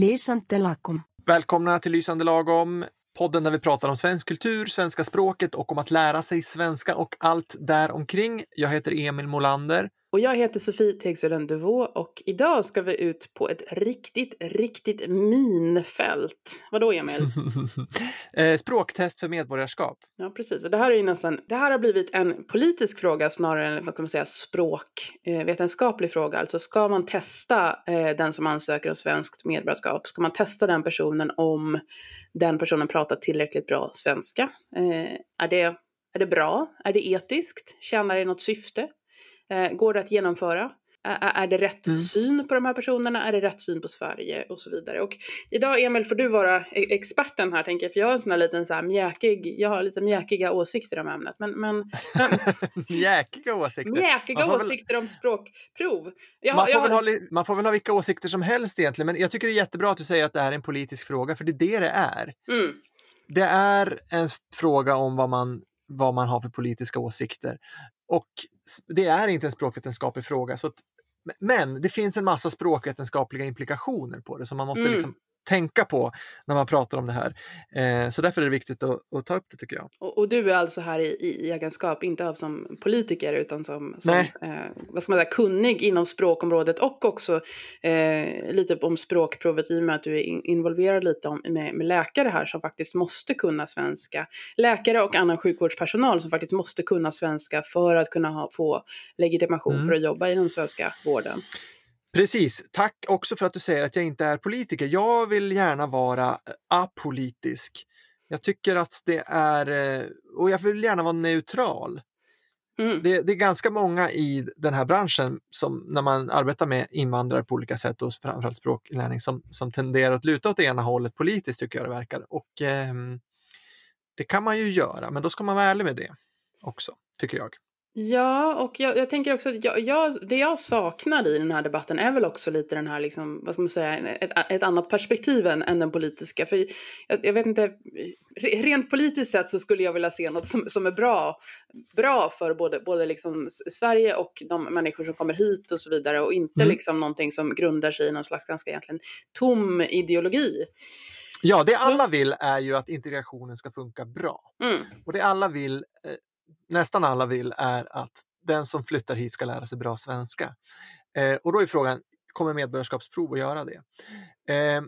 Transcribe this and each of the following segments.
Lysande lagom. Välkomna till Lysande lagom, podden där vi pratar om svensk kultur, svenska språket och om att lära sig svenska och allt däromkring. Jag heter Emil Molander. Och jag heter Sofie Tegsveden Duvå och idag ska vi ut på ett riktigt, riktigt minfält. Vadå Emil? Eh, Språktest för medborgarskap. Ja, precis. Och det här är ju nästan, det här har blivit en politisk fråga snarare än, vad kan man säga, språkvetenskaplig eh, fråga. Alltså ska man testa eh, den som ansöker om svenskt medborgarskap, ska man testa den personen om den personen pratar tillräckligt bra svenska? Eh, är, det, är det bra? Är det etiskt? Tjänar det något syfte? Eh, går det att genomföra? Är, det rätt mm. syn på de här personerna? Är det rätt syn på Sverige? Och så vidare. Och idag Emil får du vara e-, experten här tänker jag, för jag har en sån här liten så här mjäkig, jag har lite mjäkiga åsikter om ämnet. Men, men, mjäkiga åsikter? Mjäkiga åsikter väl, om språkprov. Jag, man, får jag, väl ha, man får väl ha vilka åsikter som helst egentligen, men jag tycker det är jättebra att du säger att det här är en politisk fråga, för det är det det är. Mm. Det är en fråga om vad man vad man har för politiska åsikter. Och det är inte en språkvetenskaplig fråga. Så att, men det finns en massa språkvetenskapliga implikationer på det som man måste mm. liksom tänka på när man pratar om det här. Eh, så därför är det viktigt att, att, ta upp det tycker jag. Och, och du är alltså här i, i egenskap, inte av som politiker utan som, som eh, vad ska man säga, kunnig inom språkområdet och också eh, lite om språkprovet i och med att du är in, involverad lite om, med, med, läkare här som faktiskt måste kunna svenska. Läkare och annan sjukvårdspersonal som faktiskt måste kunna svenska för att kunna ha, få legitimation mm. för att jobba inom svenska vården. Precis. Tack också för att du säger att jag inte är politiker. Jag vill gärna vara eh, apolitisk. Jag tycker att det är, eh, och jag vill gärna vara neutral. Mm. Det, det, är ganska många i den här branschen som när man arbetar med invandrare på olika sätt och framförallt språkinlärning som, som tenderar att luta åt det ena hållet politiskt tycker jag det verkar. Och eh, det kan man ju göra, men då ska man vara ärlig med det också, tycker jag. Ja, och jag, jag tänker också att jag, jag, det jag saknar i den här debatten är väl också lite den här, liksom, vad ska man säga, ett, ett annat perspektiv än, än den politiska. För jag, jag, vet inte, rent politiskt sett så skulle jag vilja se något som, som är bra, bra för både, både liksom Sverige och de människor som kommer hit och så vidare och inte mm. liksom någonting som grundar sig i någon slags ganska egentligen tom ideologi. Ja, det alla vill är ju att integrationen ska funka bra. Mm. Och det alla vill eh, nästan alla vill är att den som flyttar hit ska lära sig bra svenska. Eh, och då är frågan, kommer medborgarskapsprov att göra det? Eh,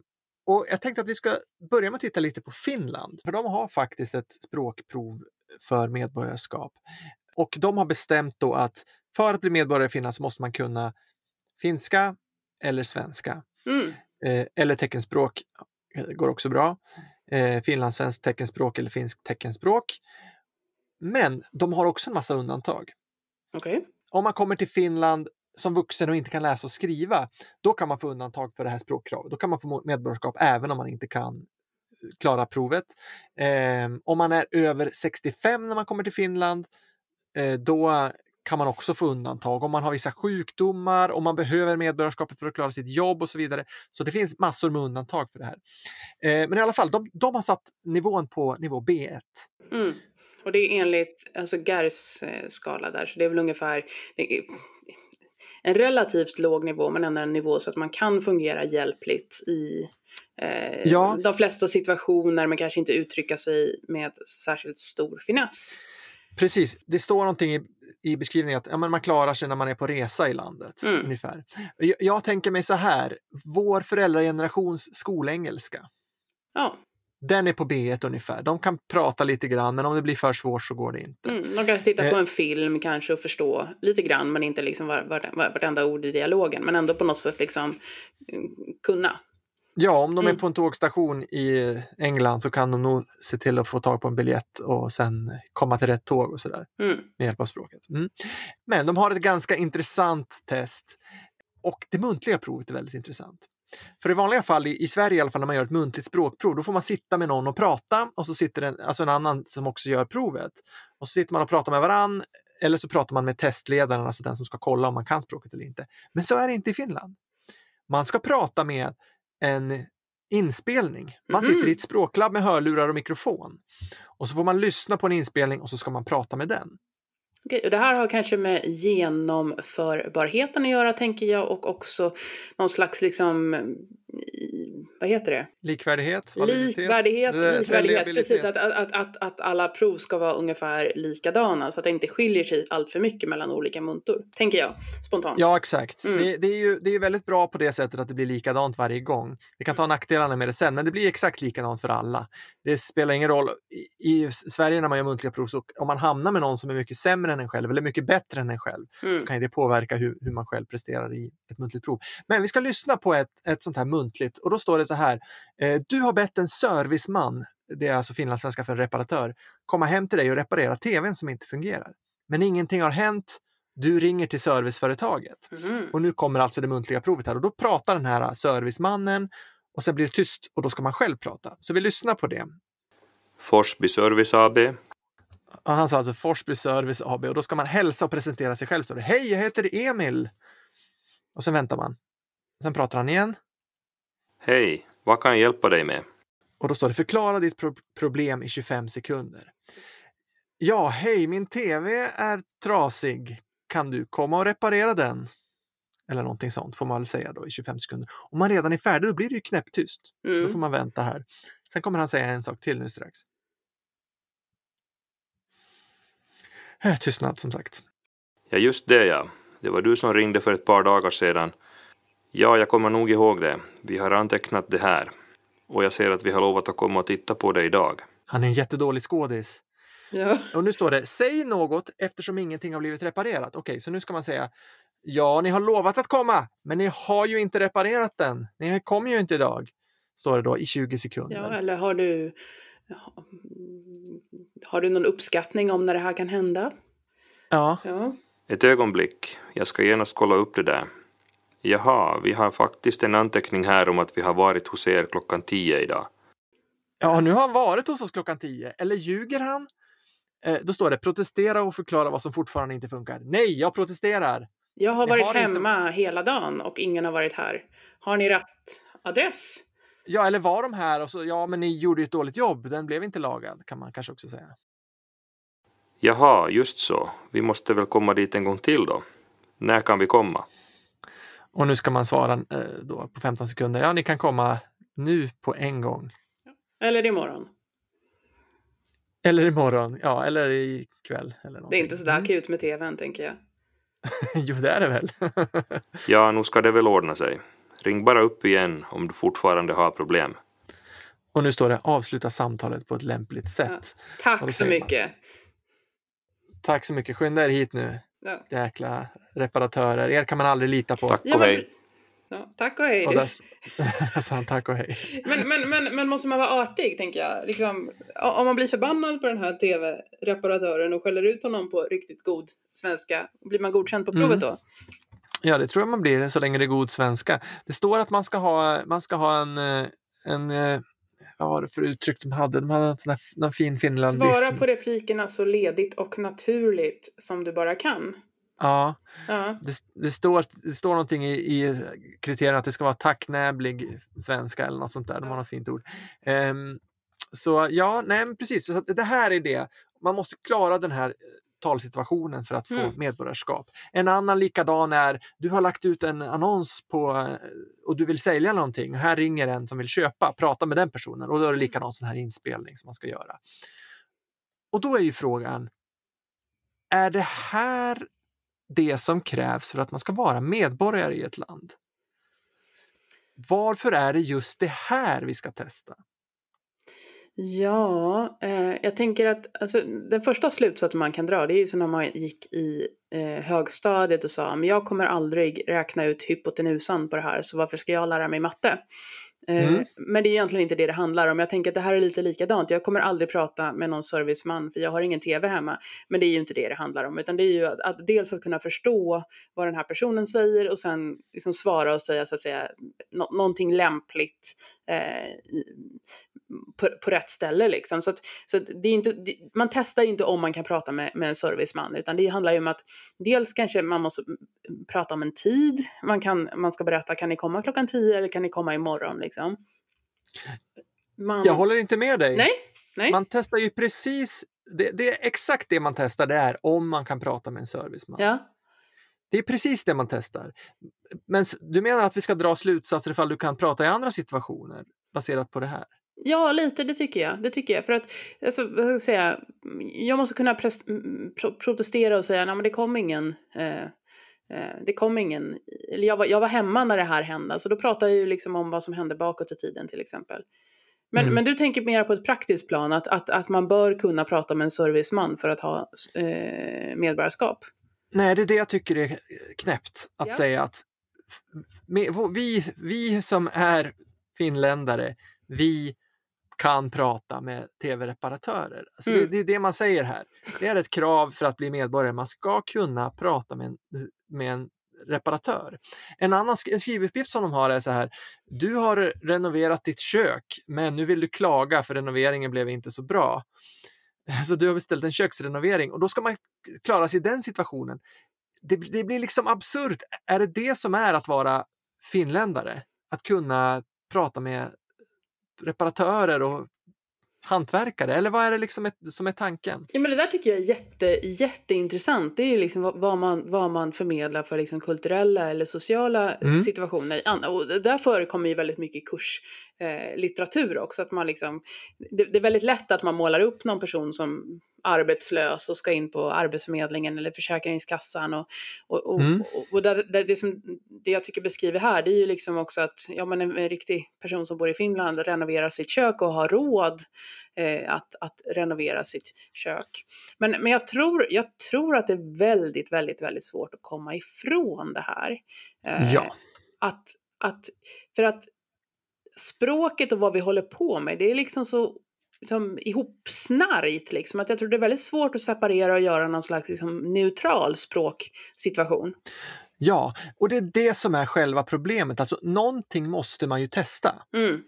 och jag tänkte att vi ska börja med att titta lite på Finland, för de har faktiskt ett språkprov för medborgarskap. Och de har bestämt då att för att bli medborgare i Finland så måste man kunna finska eller svenska. Mm. Eh, eller teckenspråk går också bra. Eh, finlandssvenskt teckenspråk eller finskt teckenspråk. Men de har också en massa undantag. Okay. Om man kommer till Finland som vuxen och inte kan läsa och skriva, då kan man få undantag för det här språkkravet. Då kan man få medborgarskap även om man inte kan klara provet. Eh, om man är över 65 när man kommer till Finland, eh, då kan man också få undantag om man har vissa sjukdomar, om man behöver medborgarskapet för att klara sitt jobb och så vidare. Så det finns massor med undantag för det här. Eh, men i alla fall, de, de har satt nivån på nivå B1. Mm. Och det är enligt alltså Gers eh, skala där, så det är väl ungefär en relativt låg nivå, men ändå en nivå så att man kan fungera hjälpligt i eh, ja. de flesta situationer, men kanske inte uttrycka sig med särskilt stor finess. Precis, det står någonting i, i beskrivningen att ja, men man klarar sig när man är på resa i landet. Mm. ungefär. Jag, jag, tänker mig så här, vår föräldragenerations skolengelska. Ja den är på B1 ungefär. De kan prata lite grann men om det blir för svårt så går det inte. Mm, de kan titta på eh. en film kanske och förstå lite grann men inte liksom var, var, var, vartenda ord i dialogen. Men ändå på något sätt liksom mm, kunna. Ja, om de är mm. på en tågstation i England så kan de nog se till att få tag på en biljett och sen komma till rätt tåg och sådär mm. med hjälp av språket. Mm. Men de har ett ganska intressant test och det muntliga provet är väldigt intressant. För i vanliga fall, i, Sverige i alla fall, när man gör ett muntligt språkprov, då får man sitta med någon och prata och så sitter en, alltså en annan som också gör provet. Och så sitter man och pratar med varann eller så pratar man med testledaren, alltså den som ska kolla om man kan språket eller inte. Men så är det inte i Finland. Man ska prata med en inspelning. Man sitter i ett språklabb med hörlurar och mikrofon. Och så får man lyssna på en inspelning och så ska man prata med den. Okej, och det här har kanske med genomförbarheten att göra tänker jag och också någon slags liksom vad heter det? Likvärdighet? Likvärdighet, likvärdighet precis. Att, att, att, att alla prov ska vara ungefär likadana så att det inte skiljer sig allt för mycket mellan olika muntor, tänker jag spontant. Ja, exakt. Mm. Det, det, är ju det är väldigt bra på det sättet att det blir likadant varje gång. Vi kan ta nackdelarna med det sen, men det blir exakt likadant för alla. Det spelar ingen roll. I, i Sverige när man gör muntliga prov, så om man hamnar med någon som är mycket sämre än en själv eller mycket bättre än en själv, mm. så kan det påverka hur, hur man själv presterar i ett muntligt prov. Men vi ska lyssna på ett, ett sånt här muntligt och då står det så här. Eh, du har bett en serviceman, det är alltså finlandssvenska för reparatör, komma hem till dig och reparera tvn som inte fungerar. Men ingenting har hänt. Du ringer till serviceföretaget mm. och nu kommer alltså det muntliga provet här och då pratar den här servicemannen och sen blir det tyst och då ska man själv prata. Så vi lyssnar på det. Forsby Service AB. Ja, han sa alltså Forsby Service AB och då ska man hälsa och presentera sig själv. Så det, Hej, jag heter Emil. Och sen väntar man. Sen pratar han igen. Hej, vad kan jag hjälpa dig med? Och då står det förklara ditt pro problem i 25 sekunder. Ja, hej, min tv är trasig. Kan du komma och reparera den? Eller någonting sånt får man väl säga då i 25 sekunder. Om man redan är färdig då blir det ju knäpptyst. Mm. Då får man vänta här. Sen kommer han säga en sak till nu strax. Äh, tystnad som sagt. Ja, just det ja. Det var du som ringde för ett par dagar sedan Ja, jag kommer nog ihåg det. Vi har antecknat det här. Och jag ser att vi har lovat att komma och titta på det idag. Han är en jättedålig skådis. Ja. Och nu står det, säg något eftersom ingenting har blivit reparerat. Okej, så nu ska man säga, ja, ni har lovat att komma, men ni har ju inte reparerat den. Ni kommer ju inte idag. Står det då i 20 sekunder. Ja, eller har du, har du någon uppskattning om när det här kan hända? Ja. ja. Ett ögonblick. Jag ska genast kolla upp det där. Jaha, vi har faktiskt en anteckning här om att vi har varit hos er klockan tio idag. Ja, nu har han varit hos oss klockan tio. Eller ljuger han? Eh, då står det protestera och förklara vad som fortfarande inte funkar. Nej, jag protesterar. Jag har varit har hemma inte... hela dagen och ingen har varit här. Har ni rätt adress? Ja, eller var de här och så, ja, men ni gjorde ju ett dåligt jobb. Den blev inte lagad, kan man kanske också säga. Jaha, just så. Vi måste väl komma dit en gång till då. När kan vi komma? Och nu ska man svara eh, då på 15 sekunder. Ja, ni kan komma nu på en gång. Eller imorgon. Eller imorgon, ja, eller ikväll. Eller det är inte så där mm. akut med tvn, tänker jag. jo, det är det väl. ja, nu ska det väl ordna sig. Ring bara upp igen om du fortfarande har problem. Och nu står det avsluta samtalet på ett lämpligt sätt. Ja, tack så mycket. Man, tack så mycket. Skynda er hit nu. Ja. Jäkla reparatörer. Er kan man aldrig lita på. Tack och hej. Ja, tack och hej. Och där sa han tack och hej. Men, men, men, men måste man vara artig, tänker jag? Liksom, om man blir förbannad på den här tv-reparatören och skäller ut honom på riktigt god svenska, blir man godkänd på provet mm. då? Ja, det tror jag man blir så länge det är god svenska. Det står att man ska ha, man ska ha en, eh, en eh, vad var det för uttryck de hade? De hade sån där, fin finlandism. Svara på replikerna så ledigt och naturligt som du bara kan. Ja, ja. Det, det, står, det står någonting i, i kriterierna att det ska vara tacknäblig svenska eller något sånt där. De har något fint ord. Um, så ja, nej precis. Så det här är det. Man måste klara den här talsituationen för att få mm. medborgarskap. En annan likadan är, du har lagt ut en annons på och du vill sälja någonting. Här ringer en som vill köpa, prata med den personen och då är det mm. likadant sån här inspelning som man ska göra. Och då är ju frågan, är det här det som krävs för att man ska vara medborgare i ett land? Varför är det just det här vi ska testa? Ja, eh, jag tänker att alltså, den första slutsatsen man kan dra det är ju som när man gick i eh, högstadiet och sa men jag kommer aldrig räkna ut hypotenusan på det här så varför ska jag lära mig matte? Mm. Eh, men det är egentligen inte det det handlar om. Jag tänker att det här är lite likadant. Jag kommer aldrig prata med någon serviceman för jag har ingen tv hemma. Men det är ju inte det det handlar om, utan det är ju att, att dels att kunna förstå vad den här personen säger och sen liksom svara och säga så att säga no någonting lämpligt eh, på, på, rätt ställe liksom. Så, att, så att det är inte, det, man testar ju inte om man kan prata med, med en serviceman, utan det handlar ju om att dels kanske man måste prata om en tid. Man, kan, man ska berätta, kan ni komma klockan tio eller kan ni komma imorgon? Liksom. Man... Jag håller inte med dig. Nej, nej. Man testar ju precis, det, det, är exakt det man testar det är om man kan prata med en serviceman. Ja. Det är precis det man testar. Men du menar att vi ska dra slutsatser ifall du kan prata i andra situationer baserat på det här? Ja, lite, det tycker jag. Det tycker jag. För att, alltså, vad ska jag säga, jag måste kunna pro protestera och säga, men det kom ingen, eh, det kom ingen, eller jag var, jag var hemma när det här hände, så då pratar jag ju liksom om vad som hände bakåt i tiden till exempel. Men, mm. men du tänker mer på ett praktiskt plan, att, att, att man bör kunna prata med en serviceman för att ha eh, medborgarskap? Nej, det är det jag tycker är knäppt, att ja. säga att vi, vi som är finländare, vi kan prata med tv-reparatörer. Alltså mm. det, det, är det man säger här. Det är ett krav för att bli medborgare. Man ska kunna prata med en, med en reparatör. En annan en skrivuppgift som de har är så här. Du har renoverat ditt kök, men nu vill du klaga för renoveringen blev inte så bra. Så du har beställt en köksrenovering och då ska man klara sig i den situationen. Det, det blir liksom absurt. Är det det som är att vara finländare? Att kunna prata med reparatörer och hantverkare? Eller vad är det liksom ett, som är tanken? Ja, men det där tycker jag är jätte, jätteintressant. Det är ju liksom vad, man, vad man förmedlar för liksom kulturella eller sociala mm. situationer. Och där förekommer ju väldigt mycket kurslitteratur eh, också. Att man liksom, det, det, är väldigt lätt att man målar upp någon person som arbetslös och ska in på Arbetsförmedlingen eller Försäkringskassan. Och, och, och, mm. och där, där det, som, det jag tycker beskriver här det är ju liksom också att ja, men en, en riktig person som bor i Finland renoverar sitt kök och har råd eh, att, att renovera sitt kök. Men, men jag, tror, jag tror att det är väldigt, väldigt, väldigt svårt att komma ifrån det här. Eh, ja. Att, att, för att språket och vad vi håller på med, det är liksom så liksom ihopsnarjt. Liksom. Att jag tror det är väldigt svårt att separera och göra någon slags liksom, neutral språksituation. Ja, och det är det som är själva problemet. Alltså någonting måste man ju testa. Mm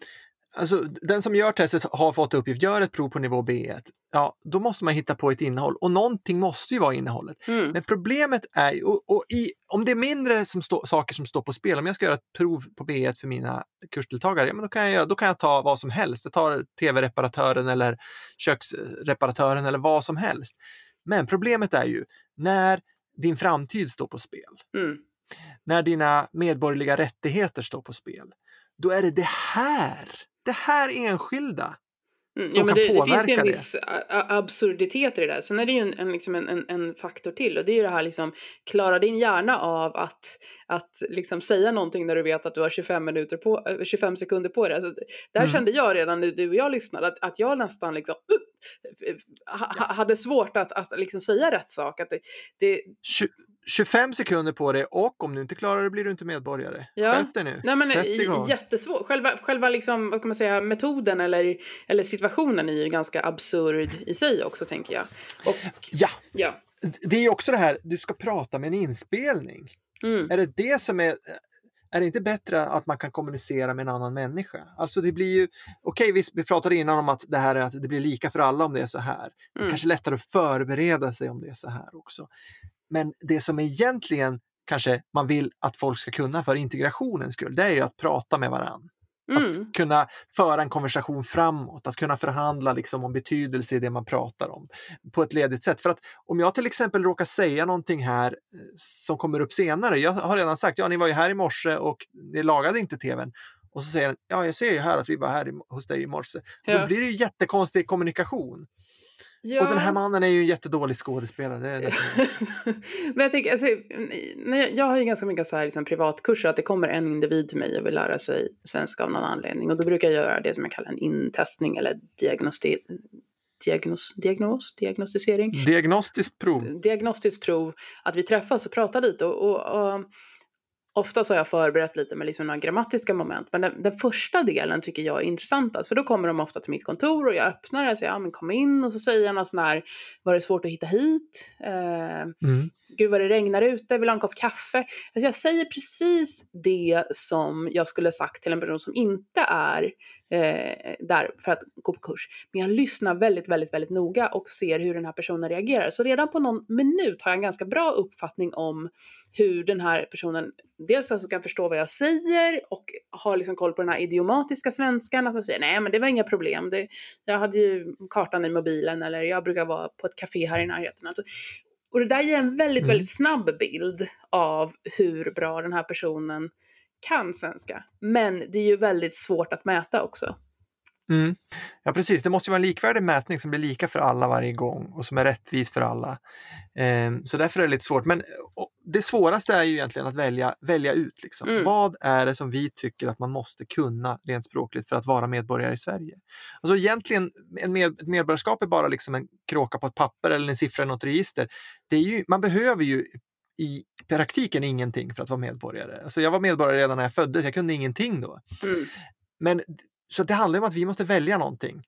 alltså, den som gör testet har fått uppgift, gör ett prov på nivå B1. Ja, då måste man hitta på ett innehåll och någonting måste ju vara innehållet. Mm. Men problemet är ju, och, och i, om det är mindre som stå, saker som står på spel, om jag ska göra ett prov på B1 för mina kursdeltagare, ja, men då, kan jag göra, då kan jag ta vad som helst. Jag tar tv-reparatören eller köksreparatören eller vad som helst. Men problemet är ju när din framtid står på spel. Mm. När dina medborgerliga rättigheter står på spel. Då är det det här det här enskilda Mm, ja, men det, det finns ju en viss absurditet i det där. Sen är det ju en, en, liksom en, en, en, faktor till och det är ju det här liksom, klarar din hjärna av att, att liksom säga någonting när du vet att du har 25, minuter på, 25 sekunder på dig. Alltså, där mm. kände jag redan när du och jag lyssnade att, att jag nästan liksom, uh, ha, ja. hade svårt att, att liksom säga rätt sak. Att det, det, 25 sekunder på det och om du inte klarar det blir du inte medborgare. Ja. Skärp dig nu. Nej, men, Sätt igång. Jättesvårt. Själva, själva liksom, vad ska man säga, metoden eller, eller situationen är ju ganska absurd i sig också tänker jag. Och, ja. ja, det är också det här, du ska prata med en inspelning. Mm. Är det det som är är det inte bättre att man kan kommunicera med en annan människa? Alltså det blir ju, okej okay, vi, pratade innan om att det här är att det blir lika för alla om det är så här. Det är mm. kanske lättare att förbereda sig om det är så här också. Men det som egentligen kanske man vill att folk ska kunna för integrationens skull, det är ju att prata med varandra. Mm. Att kunna föra en konversation framåt, att kunna förhandla liksom om betydelse i det man pratar om på ett ledigt sätt. För att om jag till exempel råkar säga någonting här eh, som kommer upp senare, jag har redan sagt, ja ni var ju här i morse och ni lagade inte tvn. Och så säger han, ja jag ser ju här att vi var här hos dig i morse. Ja. Då blir det ju jättekonstig kommunikation. Ja. Och den här mannen är ju en jättedålig skådespelare. Det Men jag, tänker, alltså, jag, jag har ju ganska mycket så här, liksom, privatkurser, att det kommer en individ till mig och vill lära sig svenska av någon anledning. Och då brukar jag göra det som jag kallar en intestning eller diagnosti diagnos, diagnos, diagnostisering. Diagnostiskt prov. Diagnostiskt prov, att vi träffas och pratar lite. Och, och, och Ofta så har jag förberett lite med liksom några grammatiska moment, men den, den, första delen tycker jag är intressantast, för då kommer de ofta till mitt kontor och jag öppnar och säger ja men kom in och så säger jag något sån här, var det svårt att hitta hit? Eh, mm gud vad det regnar ute, vill ha en kopp kaffe. Alltså jag säger precis det som jag skulle sagt till en person som inte är eh, där för att gå på kurs. Men jag lyssnar väldigt, väldigt, väldigt noga och ser hur den här personen reagerar. Så redan på någon minut har jag en ganska bra uppfattning om hur den här personen dels alltså kan förstå vad jag säger och har liksom koll på den här idiomatiska svenskan. Att man säger nej men det var inga problem. Det, jag hade ju kartan i mobilen eller jag brukar vara på ett café här i närheten. Alltså, Och det där ger en väldigt, mm. väldigt snabb bild av hur bra den här personen kan svenska. Men det är ju väldigt svårt att mäta också. Mm. Ja precis, det måste vara en likvärdig mätning som blir lika för alla varje gång och som är rättvis för alla. Ehm, så därför är det lite svårt. Men det svåraste är ju egentligen att välja, välja ut. Liksom. Mm. Vad är det som vi tycker att man måste kunna rent språkligt för att vara medborgare i Sverige? Alltså egentligen, en med, ett medborgarskap är bara liksom en kråka på ett papper eller en siffra i något register. Det är ju, man behöver ju i praktiken ingenting för att vara medborgare. Alltså jag var medborgare redan när jag föddes, jag kunde ingenting då. Mm. Men så det handlar om att vi måste välja någonting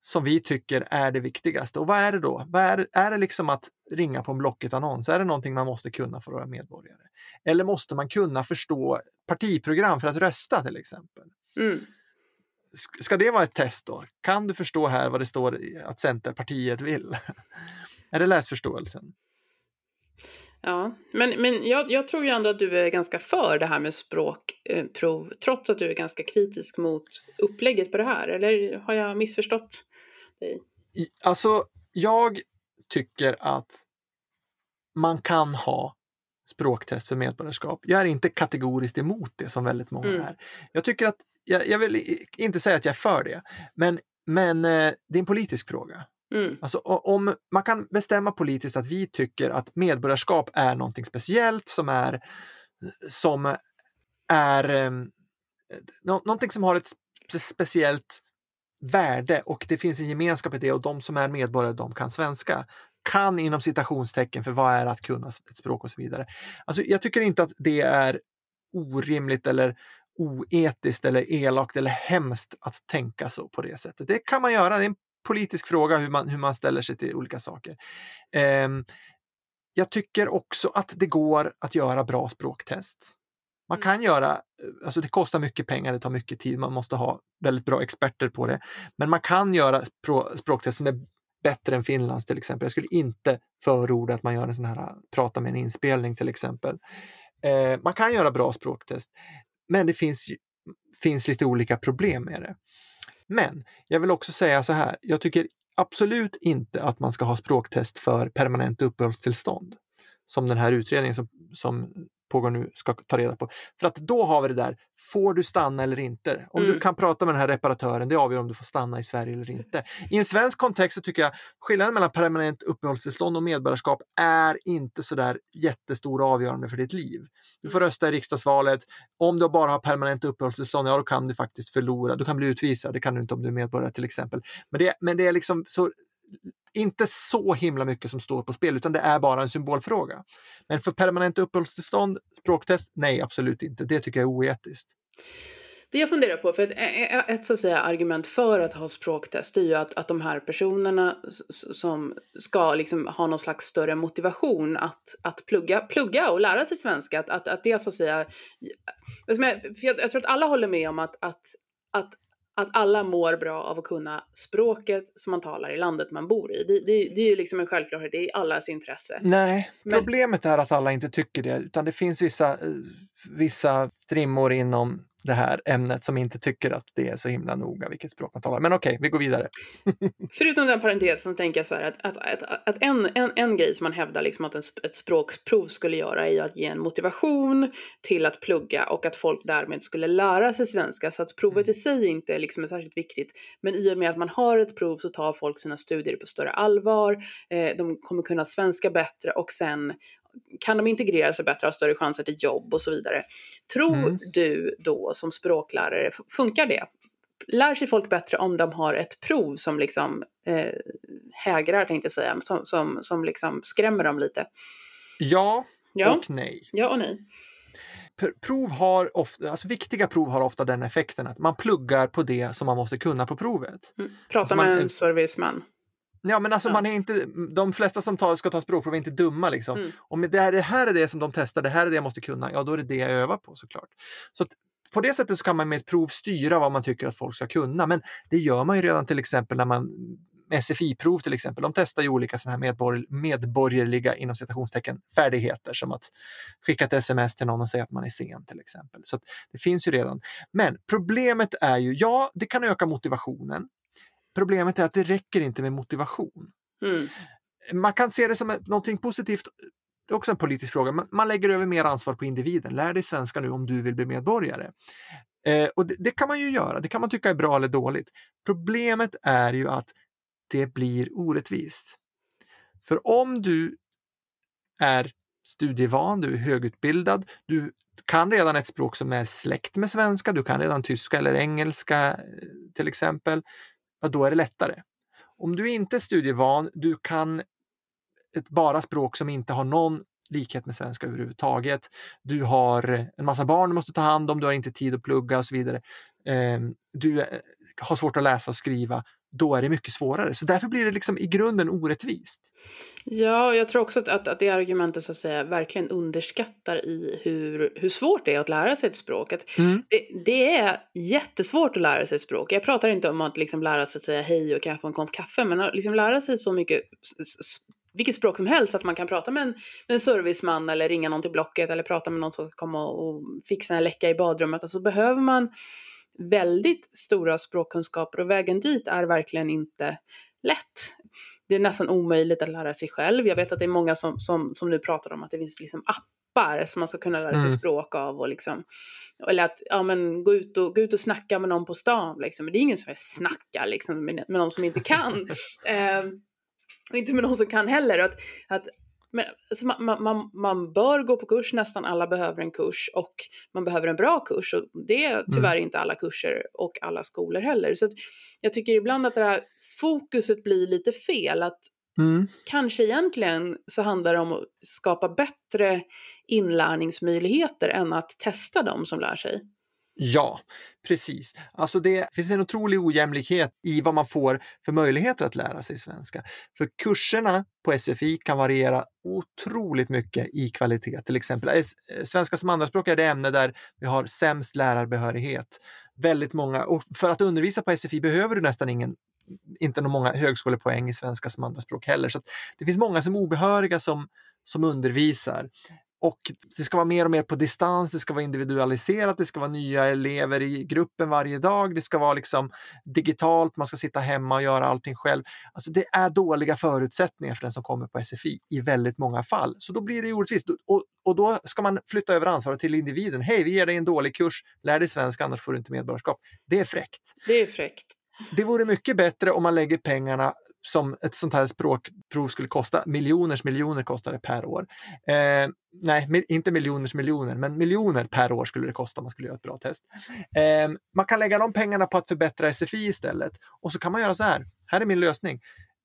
som vi tycker är det viktigaste. Och vad är det då? Vad är, det, är det liksom att ringa på en Blocket-annons? Är det någonting man måste kunna för att vara medborgare? Eller måste man kunna förstå partiprogram för att rösta till exempel? Mm. Ska det vara ett test då? Kan du förstå här vad det står att Centerpartiet vill? är det läsförståelsen? Ja, men, men jag, jag, tror ju ändå att du är ganska för det här med språkprov, trots att du är ganska kritisk mot upplägget på det här. Eller har jag missförstått dig? Alltså, jag tycker att man kan ha språktest för medborgarskap. Jag är inte kategoriskt emot det som väldigt många mm. är. Jag tycker att, jag, jag, vill inte säga att jag är för det, men, men eh, det är en politisk fråga. Mm. Alltså, om man kan bestämma politiskt att vi tycker att medborgarskap är någonting speciellt som är, som är eh, någonting som har ett speciellt värde och det finns en gemenskap i det och de som är medborgare de kan svenska. Kan inom citationstecken för vad är att kunna ett språk och så vidare. Alltså, jag tycker inte att det är orimligt eller oetiskt eller elakt eller hemskt att tänka så på det sättet. Det kan man göra, det är en politisk fråga hur man, hur man ställer sig till olika saker. Eh, jag tycker också att det går att göra bra språktest. Man kan mm. göra, alltså det kostar mycket pengar, det tar mycket tid, man måste ha väldigt bra experter på det. Men man kan göra språktest som är bättre än Finlands till exempel. Jag skulle inte förorda att man gör en sån här prata med en inspelning till exempel. Eh, man kan göra bra språktest, men det finns, finns lite olika problem med det. Men jag vill också säga så här, jag tycker absolut inte att man ska ha språktest för permanent uppehållstillstånd. Som den här utredningen som, som pågår nu ska ta reda på. För att då har vi det där, får du stanna eller inte? Om mm. du kan prata med den här reparatören, det avgör om du får stanna i Sverige eller inte. I en svensk kontext så tycker jag skillnaden mellan permanent uppehållstillstånd och medborgarskap är inte sådär jättestor och avgörande för ditt liv. Du får rösta i riksdagsvalet. Om du bara har permanent uppehållstillstånd, ja då kan du faktiskt förlora. Du kan bli utvisad, det kan du inte om du är medborgare till exempel. Men det, men det är liksom så inte så himla mycket som står på spel utan det är bara en symbolfråga. Men för permanent uppehållstillstånd, språktest, nej absolut inte. Det tycker jag är oetiskt. Det jag funderar på, för ett, ett, så att säga, argument för att ha språktest är ju att, att de här personerna som ska liksom ha någon slags större motivation att, att plugga, plugga och lära sig svenska, att, att, att det så att säga... Jag, jag tror att alla håller med om att, att, att att alla mår bra av att kunna språket som man talar i landet man bor i. Det, det, det är ju liksom en självklarhet, det är allas intresse. Nej, Men... problemet är att alla inte tycker det, utan det finns vissa, eh, vissa strimmor inom det här ämnet som inte tycker att det är så himla noga vilket språk man talar. Men okej, okay, vi går vidare. Förutom den parentesen tänker jag så här att, att, att, att en, en, en grej som man hävdar liksom att en, ett språkprov skulle göra är ju att ge en motivation till att plugga och att folk därmed skulle lära sig svenska. Så att provet mm. i sig inte liksom är särskilt viktigt. Men i och med att man har ett prov så tar folk sina studier på större allvar. Eh, de kommer kunna svenska bättre och sen kan de integrera sig bättre, ha större chanser till jobb och så vidare. Tror mm. du då som språklärare, funkar det? Lär sig folk bättre om de har ett prov som liksom eh, hägrar, tänkte jag säga, som, som, som liksom skrämmer dem lite? Ja, ja och nej. Ja och nej. Prov har ofta, alltså viktiga prov har ofta den effekten att man pluggar på det som man måste kunna på provet. Mm. Prata alltså med en serviceman. Ja, men alltså ja. man är inte, de flesta som tar, ska ta språkprov är inte dumma. Liksom. Mm. Om det här, det här är det som de testar, det här är det jag måste kunna, ja då är det det jag övar på såklart. Så att, på det sättet så kan man med ett prov styra vad man tycker att folk ska kunna. Men det gör man ju redan till exempel när man SFI-prov till exempel, de testar ju olika sådana här medborg, medborgerliga inom citationstecken färdigheter som att skicka ett sms till någon och säga att man är sen till exempel. Så det finns ju redan. Men problemet är ju, ja, det kan öka motivationen. Problemet är att det räcker inte med motivation. Mm. man kan se det som någonting positivt. Det är också en politisk fråga. Man lägger över mer ansvar på individen. Lär dig svenska nu om du vill bli medborgare. Eh, och det, det, kan man ju göra. Det kan man tycka är bra eller dåligt. Problemet är ju att det blir orättvist. För om du är studievan, du är högutbildad, du kan redan ett språk som är släkt med svenska, du kan redan tyska eller engelska eh, till exempel, ja, då är det lättare. Om du inte är studievan, du kan ett bara språk som inte har någon likhet med svenska överhuvudtaget. Du har en massa barn du måste ta hand om, du har inte tid att plugga och så vidare. Ehm, du eh, har svårt att läsa och skriva då är det mycket svårare. Så därför blir det liksom i grunden orättvist. Ja, jag tror också att, att, att det argumentet så att säga verkligen underskattar i hur, hur svårt det är att lära sig ett språk. Mm. det, det, är jättesvårt att lära sig ett språk. Jag pratar inte om att liksom lära sig att säga hej och kanske få en kopp kaffe, men att liksom lära sig så mycket vilket språk som helst, att man kan prata med en, med en serviceman eller ringa någon till Blocket eller prata med någon som ska komma och, och fixa en läcka i badrummet. Alltså behöver man väldigt stora språkkunskaper och vägen dit är verkligen inte lätt. Det är nästan omöjligt att lära sig själv. Jag vet att det är många som, som, som nu pratar om att det finns liksom appar som man ska kunna lära sig mm. språk av och liksom, eller att ja, men, gå, ut och, gå ut och snacka med någon på stan. Liksom. Men det är ingen som snackar liksom, med, med någon som inte kan. eh, inte med någon som kan heller. Att, att men alltså man, man, man, bör gå på kurs, nästan alla behöver en kurs och man behöver en bra kurs och det är tyvärr mm. inte alla kurser och alla skolor heller. Så jag tycker ibland att det här fokuset blir lite fel. Att mm. Kanske egentligen så handlar det om att skapa bättre inlärningsmöjligheter än att testa dem som lär sig. Ja, precis. Alltså det finns en otrolig ojämlikhet i vad man får för möjligheter att lära sig svenska. För kurserna på SFI kan variera otroligt mycket i kvalitet. Till exempel eh, eh, svenska som andraspråk är det ämne där vi har sämst lärarbehörighet. Väldigt många, och för att undervisa på SFI behöver du nästan ingen inte många högskolepoäng i svenska som andraspråk heller. Så det finns många som är obehöriga som, som undervisar. Och det ska vara mer och mer på distans, det ska vara individualiserat, det ska vara nya elever i gruppen varje dag, det ska vara liksom digitalt, man ska sitta hemma och göra allting själv. Alltså det är dåliga förutsättningar för den som kommer på SFI i väldigt många fall. Så då blir det orättvist. Och, och då ska man flytta över ansvaret till individen. Hej, vi ger dig en dålig kurs, lär dig svenska annars får du inte medborgarskap. Det är fräckt. Det är fräckt. Det vore mycket bättre om man lägger pengarna som ett sånt här språkprov skulle kosta. Miljoners miljoner kostar det per år. Eh, nej, inte miljoners miljoner, men miljoner per år skulle det kosta om man skulle göra ett bra test. Eh, man kan lägga de pengarna på att förbättra SFI istället och så kan man göra så här. Här är min lösning.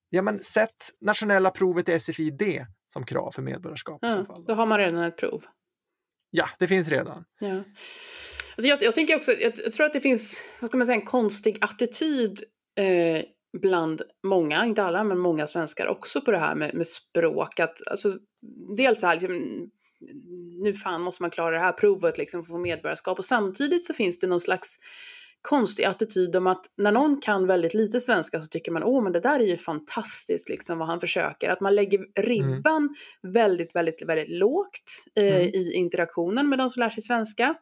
Ja, men sätt nationella provet i SFI-D som krav för medborgarskap. Så fall. Då har man redan ett prov. Ja, det finns redan. Ja. Alltså jag, jag tänker också, jag, jag, tror att det finns, vad ska man säga, en konstig attityd eh, bland många, inte alla, men många svenskar också på det här med, med språk. Att, alltså, dels så här, liksom, nu fan måste man klara det här provet liksom, för att få medborgarskap. Och samtidigt så finns det någon slags konstig attityd om att när någon kan väldigt lite svenska så tycker man åh men det där är ju fantastiskt liksom vad han försöker. Att man lägger ribban mm. väldigt, väldigt, väldigt lågt eh, mm. i interaktionen med de som lär sig svenska.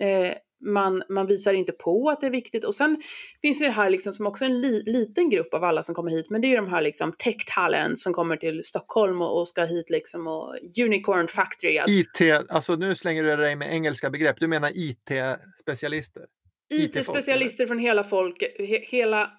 Eh, man, man visar inte på att det är viktigt. Och sen finns det här liksom som också en li, liten grupp av alla som kommer hit, men det är ju de här liksom tech talent som kommer till Stockholm och, och ska hit liksom och unicorn factory. IT, alltså nu slänger du dig med engelska begrepp, du menar IT-specialister? IT-specialister från hela folket, he, hela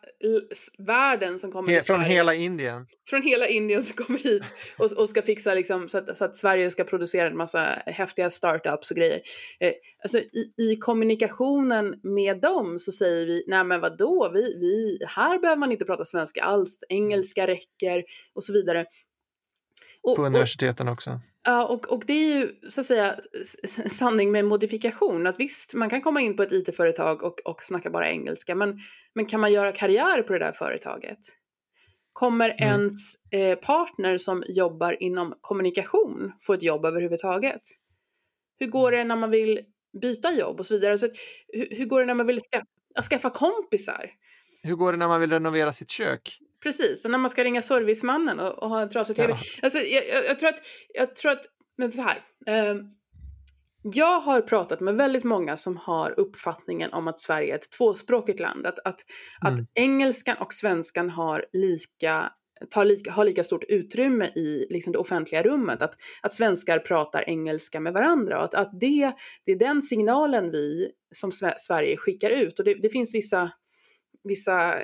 världen som kommer he, Från hela Indien? Från hela Indien som kommer hit och, och ska fixa liksom så att, så att, Sverige ska producera en massa häftiga startups och grejer. Eh, alltså i, i, kommunikationen med dem så säger vi, nej men vadå, vi, vi, här behöver man inte prata svenska alls, engelska räcker och så vidare. Och, på universiteten och, också. Ja, och, och det är ju så att säga sanning med modifikation. Att visst, man kan komma in på ett IT-företag och, och snacka bara engelska, men, men kan man göra karriär på det där företaget? Kommer mm. ens eh, partner som jobbar inom kommunikation få ett jobb överhuvudtaget? Hur går mm. det när man vill byta jobb och så vidare? Så, hur, hur går det när man vill skaffa, skaffa kompisar? Hur går det när man vill renovera sitt kök? Precis, och när man ska ringa servicemannen och, och ha en trasig tv. Ja. Alltså, jag, jag, jag, tror att, jag tror att, men så här. Eh, jag har pratat med väldigt många som har uppfattningen om att Sverige är ett tvåspråkigt land. Att, att, mm. att engelskan och svenskan har lika tar lika, har lika stort utrymme i liksom det offentliga rummet. Att, att svenskar pratar engelska med varandra och att, att det, det är den signalen vi som Sverige skickar ut. Och det, det finns vissa vissa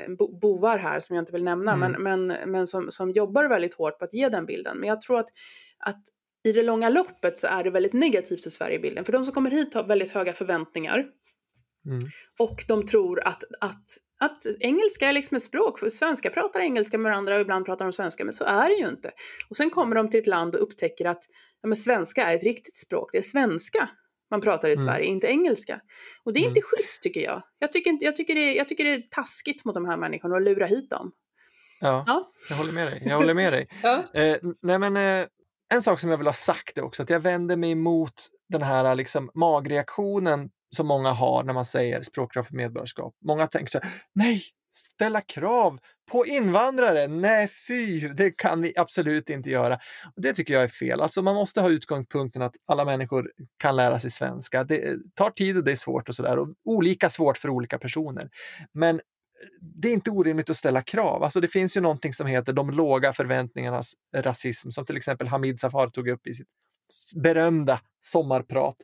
bovar här som jag inte vill nämna, mm. men, men, men som, som jobbar väldigt hårt på att ge den bilden. Men jag tror att, att i det långa loppet så är det väldigt negativt för Sverigebilden. För de som kommer hit har väldigt höga förväntningar. Mm. Och de tror att, att, att engelska är liksom ett språk, för svenskar pratar engelska med varandra och ibland pratar de svenska, men så är det ju inte. Och sen kommer de till ett land och upptäcker att ja, men svenska är ett riktigt språk, det är svenska man pratar i mm. Sverige, inte engelska. Och det är inte mm. schysst tycker jag. Jag tycker, jag, tycker det, jag tycker det är taskigt mot de här människorna att lura hit dem. Ja, ja. jag håller med dig. Jag håller med dig. ja. eh, nej men, eh, en sak som jag vill ha sagt är också att jag vänder mig emot den här liksom, magreaktionen som många har när man säger språkkrav för medborgarskap. Många tänker så här, nej, ställa krav på invandrare. Nej, fy, det kan vi absolut inte göra. Det tycker jag är fel. Alltså man måste ha utgångspunkten att alla människor kan lära sig svenska. Det eh, tar tid och det är svårt och sådär olika svårt för olika personer. Men eh, det är inte orimligt att ställa krav. Alltså det finns ju någonting som heter de låga förväntningarnas rasism som till exempel Hamid Safar tog upp i sitt berömda sommarprat.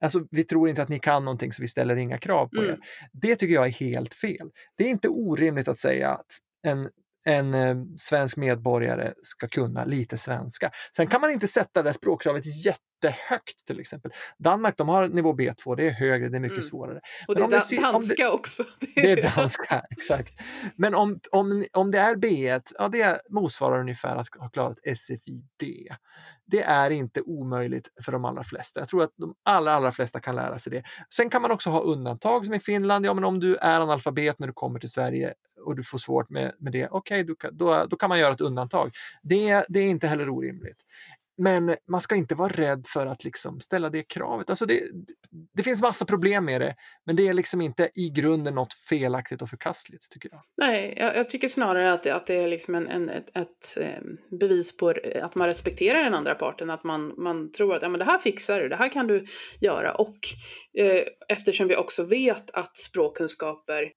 Alltså, vi tror inte att ni kan någonting så vi ställer inga krav på mm. er. Det tycker jag är helt fel. Det är inte orimligt att säga att en en eh, svensk medborgare ska kunna lite svenska. Sen kan man inte sätta det språkkravet jättehögt till exempel. Danmark de har nivå B2, det är högre, det är mycket mm. svårare. Och det är da ser, danska det, också. Det är danska, exakt. Men om, om, om det är B1, ja det motsvarar ungefär att ha klarat SFI-D det är inte omöjligt för de allra flesta. Jag tror att de allra, allra flesta kan lära sig det. Sen kan man också ha undantag som i Finland. Ja, men om du är analfabet när du kommer till Sverige och du får svårt med, med det, okej, okay, då, då kan man göra ett undantag. Det, det är inte heller orimligt. Men man ska inte vara rädd för att liksom ställa det kravet. Alltså det, det finns massa problem med det, men det är liksom inte i grunden något felaktigt och förkastligt tycker jag. Nej, jag, jag tycker snarare att, att det är liksom en, en ett, ett, ehm, bevis på att man respekterar den andra parten, att man, man tror att ja, men det här fixar du, det här kan du göra. Och eh, eftersom vi också vet att språkkunskaper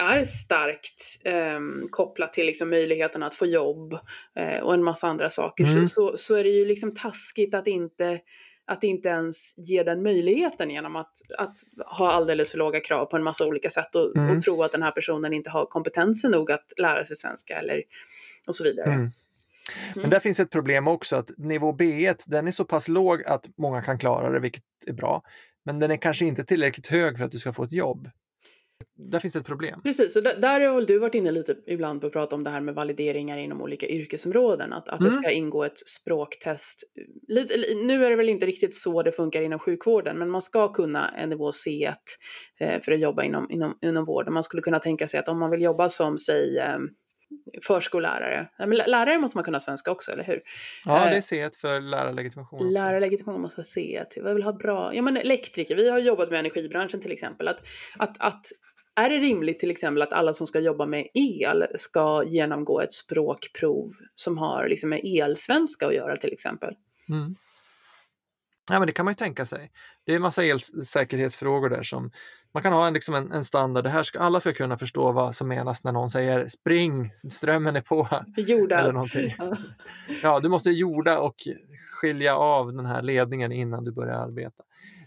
är starkt eh, kopplat till liksom möjligheten att få jobb eh, och en massa andra saker mm. så, så, så, är det ju liksom taskigt att inte, att inte ens ge den möjligheten genom att, att ha alldeles för låga krav på en massa olika sätt och, mm. och tro att den här personen inte har kompetensen nog att lära sig svenska eller och så vidare. Mm. Men mm. där finns ett problem också att nivå B1 den är så pass låg att många kan klara det, vilket är bra. Men den är kanske inte tillräckligt hög för att du ska få ett jobb där finns ett problem. Precis, och där har väl du varit inne lite ibland på att prata om det här med valideringar inom olika yrkesområden, att, att mm. det ska ingå ett språktest. Lite, nu är det väl inte riktigt så det funkar inom sjukvården, men man ska kunna en nivå C1 eh, för att jobba inom, inom, inom vården. Man skulle kunna tänka sig att om man vill jobba som, säg, eh, förskollärare. Men lärare måste man kunna svenska också, eller hur? Ja, det är C1 för lärarlegitimation. Lärarlegitimation måste ha C1. Jag vill ha bra, ja men elektriker, vi har jobbat med energibranschen till exempel. Att, att, att är det rimligt till exempel att alla som ska jobba med el ska genomgå ett språkprov som har liksom med elsvenska att göra till exempel? Mm. Ja, men det kan man ju tänka sig. Det är en massa elsäkerhetsfrågor där som man kan ha en, liksom en, en standard. Det här ska, alla ska kunna förstå vad som menas när någon säger spring, strömmen är på. Jorda. Eller någonting. Ja. ja, du måste jorda och skilja av den här ledningen innan du börjar arbeta.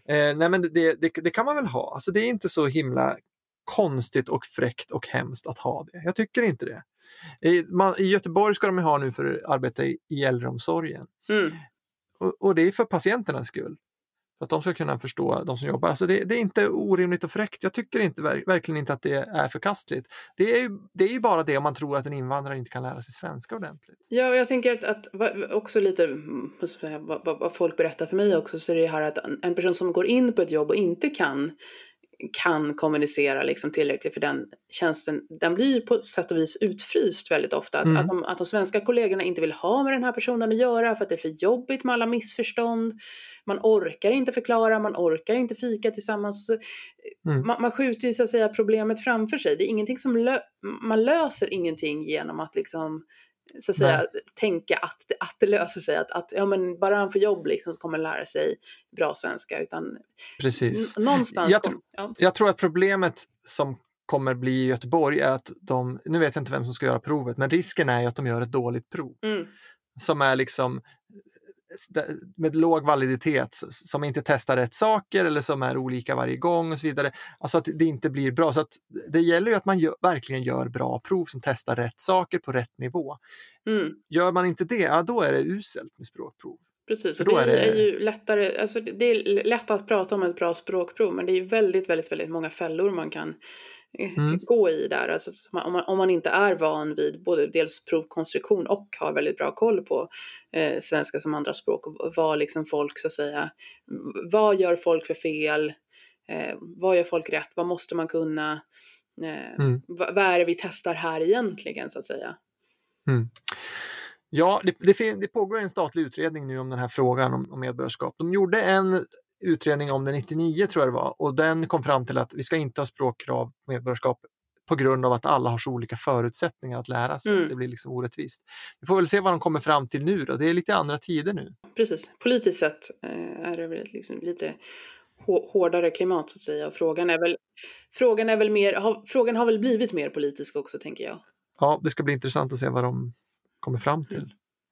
Eh, nej men det, det, det, kan man väl ha. Alltså det är inte så himla konstigt och fräckt och hemskt att ha det. Jag tycker inte det. I, man, i Göteborg ska de ha nu för att arbeta i, i äldreomsorgen. Mm. Och, och, det är för patienternas skull. För att de ska kunna förstå, de som jobbar. Alltså det, det är inte orimligt och fräckt. Jag tycker inte, verkligen inte att det är förkastligt. Det är, ju, det är ju bara det om man tror att en invandrare inte kan lära sig svenska ordentligt. Ja, jag tänker att, att också lite mm, vad, vad folk berättar för mig också, så är det här att en person som går in på ett jobb och inte kan kan kommunicera liksom tillräckligt för den tjänsten, den blir på sätt och vis utfryst väldigt ofta. Att, mm. att, de, att de svenska kollegorna inte vill ha med den här personen att göra för att det är för jobbigt med alla missförstånd. Man orkar inte förklara, man orkar inte fika tillsammans. Mm. Man, man skjuter ju så att säga problemet framför sig. Det är ingenting som lö man löser ingenting genom att liksom så att säga, tänka att, att det löser sig, att, att ja, men bara han får jobb liksom, så kommer han lära sig bra svenska. Utan Precis. Någonstans jag, tro, ja. jag tror att problemet som kommer bli i Göteborg är att de, nu vet jag inte vem som ska göra provet, men risken är ju att de gör ett dåligt prov. Mm. Som är liksom med låg validitet, som inte testar rätt saker eller som är olika varje gång och så vidare. Alltså att det inte blir bra. Så att det gäller ju att man gör, verkligen gör bra prov som testar rätt saker på rätt nivå. Mm. Gör man inte det, ja då är det uselt med språkprov. Precis, och det är, det är, ju lättare, alltså det är lätt att prata om ett bra språkprov men det är väldigt, väldigt, väldigt många fällor man kan mm. gå i där. Alltså, om, man, om man inte är van vid både dels provkonstruktion och har väldigt bra koll på eh, svenska som andraspråk vad liksom folk så att säga, vad gör folk för fel, eh, vad gör folk rätt, vad måste man kunna, eh, mm. vad, vad är det vi testar här egentligen så att säga. Mm. Ja, det, det, det, pågår en statlig utredning nu om den här frågan om, om medborgarskap. De gjorde en utredning om det 99 tror jag det var och den kom fram till att vi ska inte ha språkkrav på medborgarskap på grund av att alla har så olika förutsättningar att lära sig. Mm. Det blir liksom orättvist. Vi får väl se vad de kommer fram till nu då. Det är lite andra tider nu. Precis. Politiskt sett eh, är det väl liksom lite hårdare klimat så att säga. Och frågan är väl, frågan är väl mer, har, frågan har väl blivit mer politisk också tänker jag. Ja, det ska bli intressant att se vad de kommer fram till. Mm.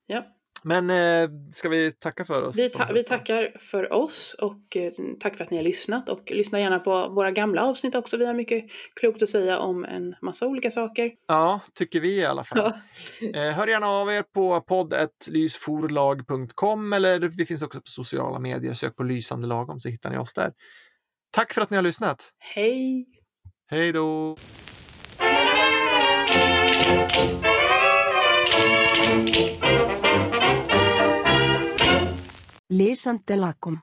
Ja. Men eh, ska vi tacka för oss? Vi, ta vi tackar för oss och eh, tack för att ni har lyssnat och lyssna gärna på våra gamla avsnitt också. Vi har mycket klokt att säga om en massa olika saker. Ja, tycker vi i alla fall. Ja. Eh, hör gärna av er på podd.lysforlag.com eller vi finns också på sociala medier. Sök på Lysande lagom så hittar ni oss där. Tack för att ni har lyssnat. Hej! Hej då! Lesandelakum